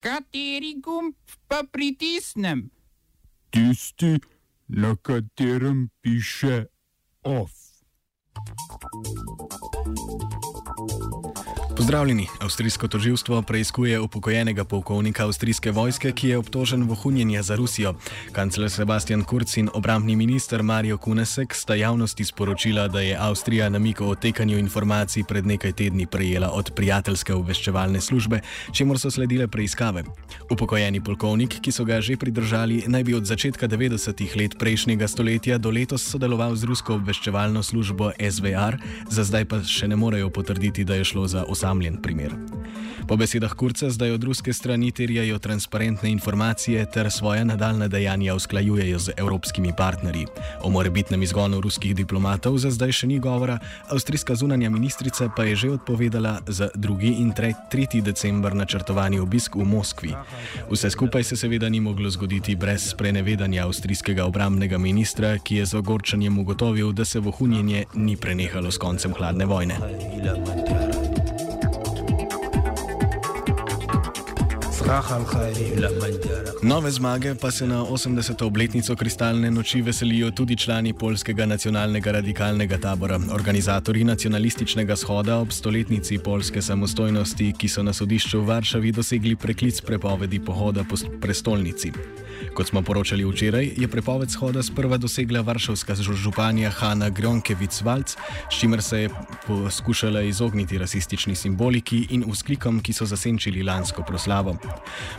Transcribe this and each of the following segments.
Kateri gumb pa pritisnem? Tisti, na katerem piše OF. Pozdravljeni. Avstrijsko toživstvo preiskuje upokojenega polkovnika avstrijske vojske, ki je obtožen vohunjenja za Rusijo. Kancler Sebastian Kurz in obrambni minister Mario Kunesek sta javnosti sporočila, da je Avstrija namik o otekanju informacij pred nekaj tedni prejela od prijateljske obveščevalne službe, čemu so sledile preiskave. Upokojeni polkovnik, ki so ga že pridržali, naj bi od začetka 90-ih let prejšnjega stoletja do letos sodeloval z rusko obveščevalno službo SVR, za zdaj pa še ne morejo potrditi, da je šlo za osebo osamljen primer. Po besedah Kurca zdaj od ruske strani terjajo transparentne informacije ter svoje nadaljne dejanja usklajujejo z evropskimi partnerji. O morebitnem izgonu ruskih diplomatov za zdaj še ni govora, avstrijska zunanja ministrica pa je že odpovedala za 2. in 3. december načrtovani obisk v Moskvi. Vse skupaj se seveda ni moglo zgoditi brez sprenevedanja avstrijskega obramnega ministra, ki je z ogorčanjem ugotovil, da se vohunjenje ni prenehalo s koncem hladne vojne. Nove zmage pa se na 80. obletnico kristalne noči veselijo tudi člani polskega nacionalnega radikalnega tabora, organizatori nacionalističnega shoda ob stoletnici polske samostojnosti, ki so na sodišču v Varšavi dosegli preklic prepovedi pohoda po prestolnici. Kot smo poročali včeraj, je prepoved shoda sprva dosegla varšavska županja Hanna Gronkevic-Valc, s čimer se je poskušala izogniti rasistični simboliki in vzklikom, ki so zasenčili lansko proslavo.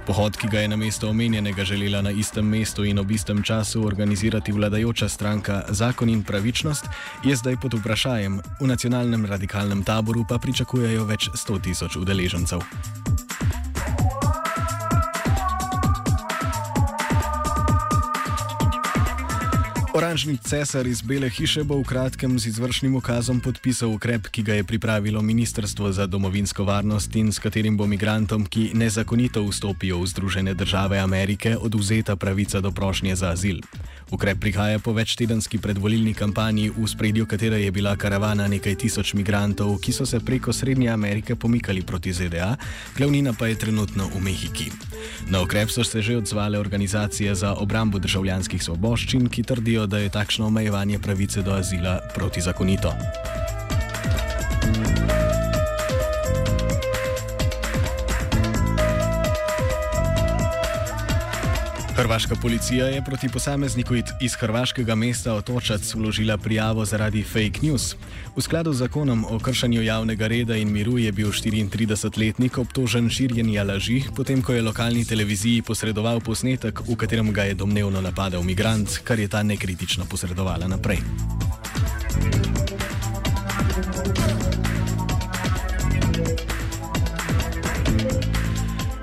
Pohod, ki ga je na mesto omenjenega želela na istem mestu in ob istem času organizirati vladajoča stranka Zakon in pravičnost, je zdaj pod vprašanjem. V nacionalnem radikalnem taboru pa pričakujejo več 100 tisoč udeležencev. Oranžni cesar iz Bele hiše bo v kratkem z izvršnim ukazom podpisal ukrep, ki ga je pripravilo Ministrstvo za domovinsko varnost in s katerim bo migrantom, ki nezakonito vstopijo v Združene države Amerike, oduzeta pravica do prošnje za azil. Ukrep prihaja po večtedenski predvolilni kampanji, v spredju katere je bila karavana nekaj tisoč migrantov, ki so se preko Srednje Amerike pomikali proti ZDA, glavnina pa je trenutno v Mehiki. Na ukrep so se že odzvale organizacije za obrambo državljanskih svoboščin, ki trdijo, da je takšno omejevanje pravice do azila protizakonito. Hrvaška policija je proti posamezniku iz hrvaškega mesta Otočac vložila prijavo zaradi fake news. V skladu z zakonom o kršanju javnega reda in miru je bil 34-letnik obtožen širjenja laži, potem ko je lokalni televiziji posredoval posnetek, v katerem ga je domnevno napadel migrant, kar je ta nekritično posredovala naprej.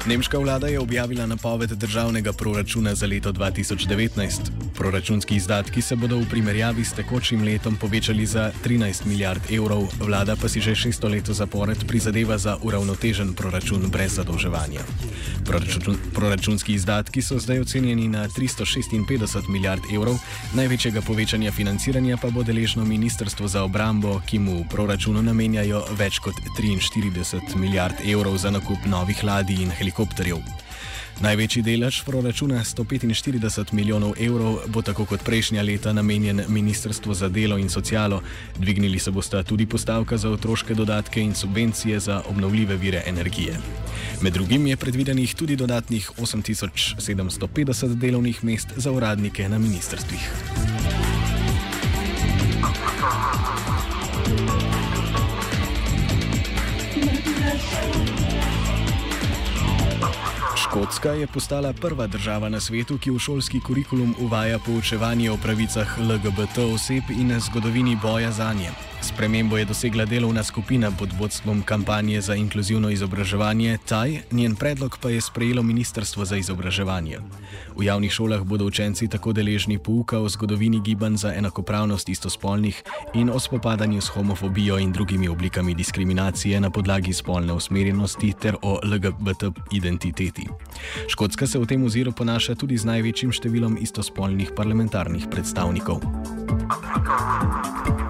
Nemška vlada je objavila napoved državnega proračuna za leto 2019. Proračunski izdatki se bodo v primerjavi s tekočim letom povečali za 13 milijard evrov, vlada pa si že šesto leto zapored prizadeva za uravnotežen proračun brez zadolževanja. Proračun, proračunski izdatki so zdaj ocenjeni na 356 milijard evrov, največjega povečanja financiranja pa bo deležno Ministrstvo za obrambo, ki mu v proračunu namenjajo več kot 43 milijard evrov za nakup novih ladij in helikopterjev. Največji delež proračuna 145 milijonov evrov bo tako kot prejšnja leta namenjen Ministrstvu za delo in socialo. Dvignili se bosta tudi postavka za otroške dodatke in subvencije za obnovljive vire energije. Med drugim je predvidenih tudi dodatnih 8750 delovnih mest za uradnike na ministrstvih. Škotska je postala prva država na svetu, ki v šolski kurikulum uvaja poučevanje o pravicah LGBT oseb in zgodovini boja za nje. Spremembo je dosegla delovna skupina pod vodstvom kampanje za inkluzivno izobraževanje TAJ, njen predlog pa je sprejelo Ministrstvo za izobraževanje. V javnih šolah bodo učenci tako deležni pouka o zgodovini gibanj za enakopravnost istospolnih in o spopadanju s homofobijo in drugimi oblikami diskriminacije na podlagi spolne usmerjenosti ter o LGBT identiteti. Škotska se v tem oziru ponaša tudi z največjim številom istospolnih parlamentarnih predstavnikov. V Rimu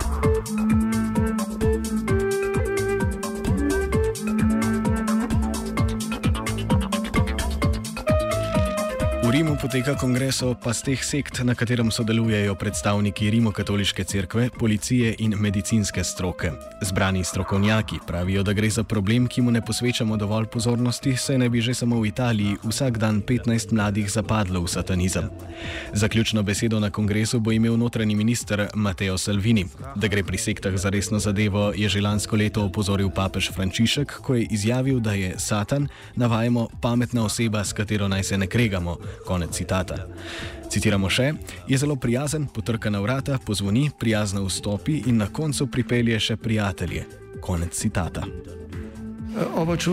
poteka kongres o pasteh sekt, na katerem sodelujejo predstavniki Rimokatoliške cerkve, policije in medicinske stroke. Zbrani strokovnjaki pravijo, da gre za problem, ki mu ne posvečamo dovolj pozornosti, saj ne bi že samo v Italiji vsak dan 15 mladih zapadlo v satanizem. Zaključno besedo na kongresu bo imel notranji minister Matteo Salvini. Da gre pri sektah za resno zadevo, je že lansko leto opozoril papež Frančišek, ko je izjavil, da je Satan, navajamo, pametna oseba, s katero naj se ne kregamo. Konec citata. Citiramo še: Je zelo prijazen, potrka na vrata, pozvoni, prijazno vstopi in na koncu pripelje še prijatelje. Konec citata. Oba, če,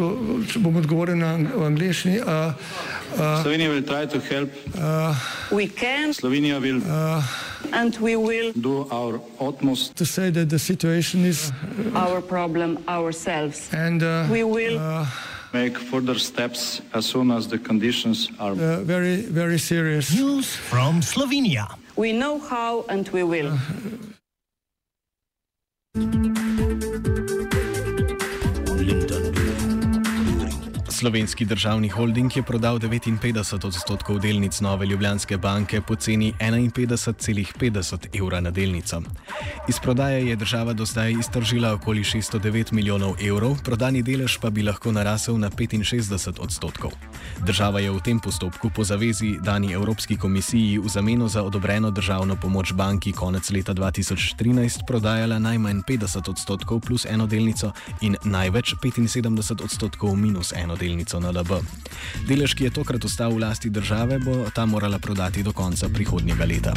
če bom odgovoril na angliški. Uh, uh, Slovenija bo poskušala pomagati. Slovenija bo naredila svoj utmost. To say that the situation is our problem ourselves. And uh, we will. Uh, make further steps as soon as the conditions are uh, very, very serious. News from Slovenia. We know how and we will. Slovenski državni holding je prodal 59 odstotkov delnic Nove Ljubljanske banke po ceni 51,50 evra na delnico. Iz prodaje je država do zdaj iztržila okoli 609 milijonov evrov, prodani delež pa bi lahko narasel na 65 odstotkov. Država je v tem postopku po zavezi dani Evropski komisiji v zameno za odobreno državno pomoč banki konec leta 2013 prodajala najmanj 50 odstotkov plus eno delnico in največ 75 odstotkov minus eno delnico delnico na LB. Delež, ki je tokrat ostal v lasti države, bo ta morala prodati do konca prihodnjega leta.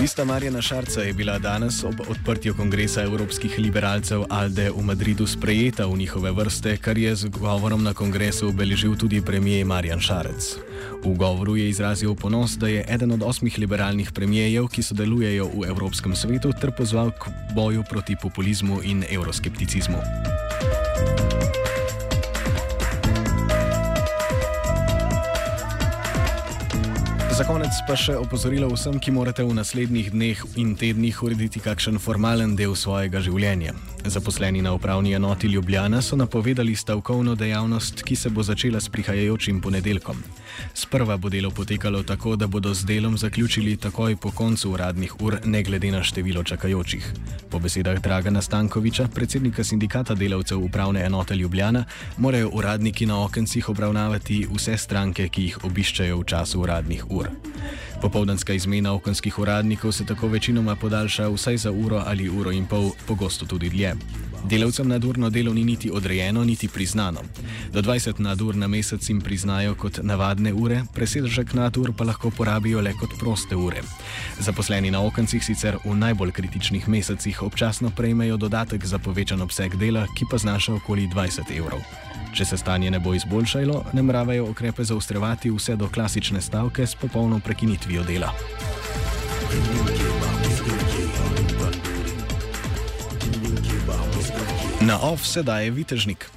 Lista Marjana Šarca je bila danes ob odprtju kongresa evropskih liberalcev Alde v Madridu sprejeta v njihove vrste, kar je z govorom na kongresu obeležil tudi premijer Marjan Šarec. V govoru je izrazil ponos, da je eden od osmih liberalnih premijejev, ki sodelujejo v Evropskem svetu, ter pozval k boju proti populizmu in euroskepticizmu. Za konec pa še opozorilo vsem, ki morate v naslednjih dneh in tednih urediti kakšen formalen del svojega življenja. Zaposleni na upravni enoti Ljubljana so napovedali stavkovno dejavnost, ki se bo začela s prihajajočim ponedeljkom. Sprva bo delo potekalo tako, da bodo z delom zaključili takoj po koncu uradnih ur, ne glede na število čakajočih. Po besedah Dragana Stankoviča, predsednika sindikata delavcev upravne enote Ljubljana, morajo uradniki na okencih obravnavati vse stranke, ki jih obiščajo v času uradnih ur. Popoldanska izmena okenskih uradnikov se tako večinoma podaljša vsaj za uro ali uro in pol, pogosto tudi dlje. Delavcem nadurno delo ni niti odrejeno, niti priznano. Do 20 nadur na mesec jim priznajo kot navadne ure, presežek nadur pa lahko porabijo le kot proste ure. Zaposleni na okencih sicer v najbolj kritičnih mesecih občasno prejmejo dodatek za povečan obseg dela, ki pa znaša okoli 20 evrov. Če se stanje ne bo izboljšalo, nameravajo ukrepe zaustrevati vse do klasične stavke s popolno prekinitvijo dela. Na off se daje vitežnik.